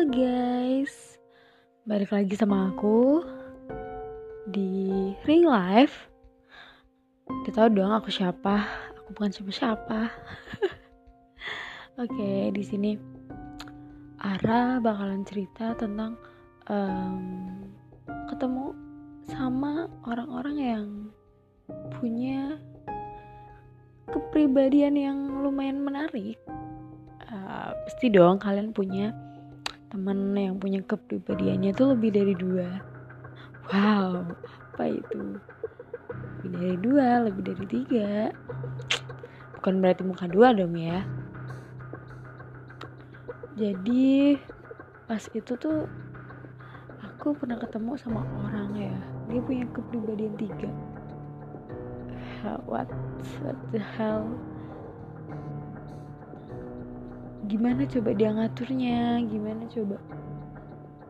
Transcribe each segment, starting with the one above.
Guys, balik lagi sama aku di Ring Life. Kita tahu dong aku siapa? Aku bukan siapa-siapa. Oke, di sini Ara bakalan cerita tentang um, ketemu sama orang-orang yang punya kepribadian yang lumayan menarik. Uh, pasti dong kalian punya teman yang punya kepribadiannya itu lebih dari dua. Wow apa itu? Lebih dari dua lebih dari tiga. Bukan berarti muka dua dong ya. Jadi pas itu tuh aku pernah ketemu sama orang ya. Dia punya kepribadian tiga. What what the hell gimana coba dia ngaturnya gimana coba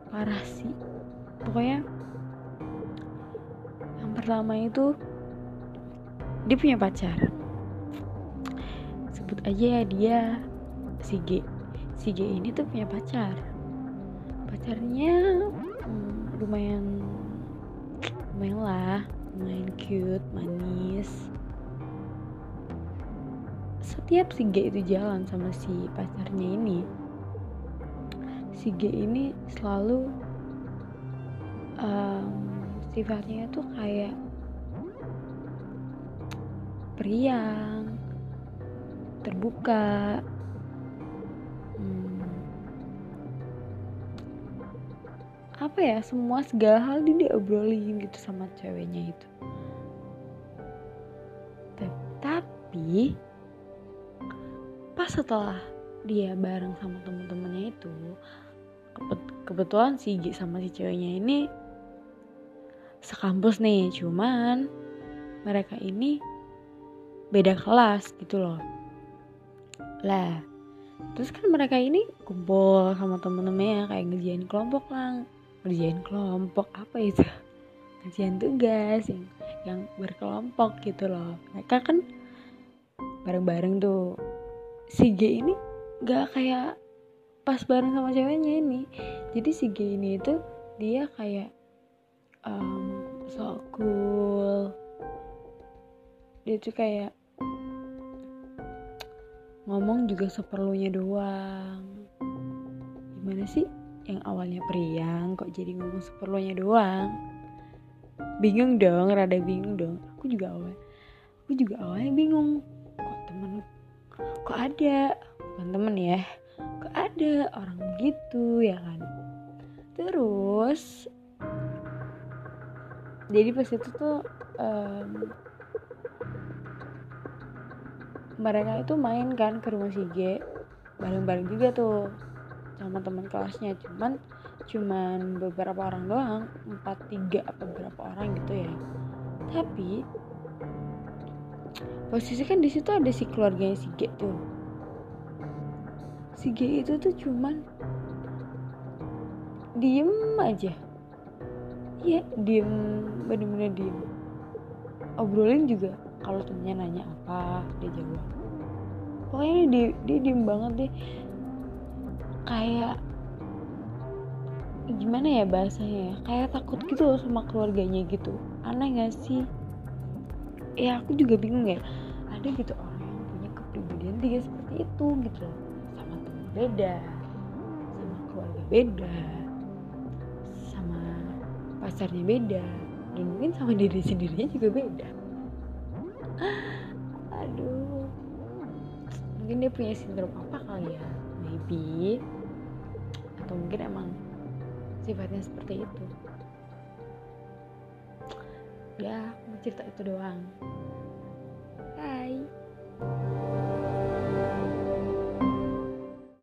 parah sih. Pokoknya yang pertama itu dia punya pacar. Sebut aja ya dia si G. Si G ini tuh punya pacar. Pacarnya hmm, lumayan lumayan lah lumayan cute manis setiap si G itu jalan sama si pacarnya ini si G ini selalu um, sifatnya itu kayak periang terbuka hmm, apa ya semua segala hal dia diobrolin gitu sama ceweknya itu. Tetapi pas setelah dia bareng sama temen-temennya itu kebetulan si G sama si ceweknya ini sekampus nih cuman mereka ini beda kelas gitu loh. Lah terus kan mereka ini kumpul sama temen-temennya kayak ngerjain kelompok lah ngerjain kelompok apa itu? Ngerjain tugas yang yang berkelompok gitu loh. Mereka kan bareng-bareng tuh si G ini gak kayak pas bareng sama ceweknya ini. Jadi si G ini itu dia kayak um, so cool. Dia tuh kayak ngomong juga seperlunya doang. Gimana sih yang awalnya periang kok jadi ngomong seperlunya doang? Bingung dong rada bingung dong. Aku juga awal aku juga awalnya bingung kok ada? Bukan temen ya kok ada orang gitu ya kan? Terus jadi pas itu tuh um, mereka itu main kan ke rumah si G bareng-bareng juga tuh sama teman kelasnya. Cuman cuman beberapa orang doang empat tiga apa berapa orang gitu ya. Tapi posisi kan di situ ada si keluarganya si G tuh. Si G itu tuh cuman diem aja. Iya diem bener-bener diem. Obrolin juga kalau temennya nanya apa dia jawab. Pokoknya dia, dia diem banget deh. Kayak gimana ya bahasanya ya? Kayak takut gitu loh sama keluarganya gitu. Aneh gak sih ya aku juga bingung ya. Ada gitu orang yang punya kepribadian tiga seperti itu gitu. Sama teman beda sama keluarga beda sama pacarnya beda dan mungkin sama diri sendirinya juga beda. Aduh. Mungkin dia punya sindrom apa kali ya? Maybe. Atau mungkin emang sifatnya seperti itu ya aku cerita itu doang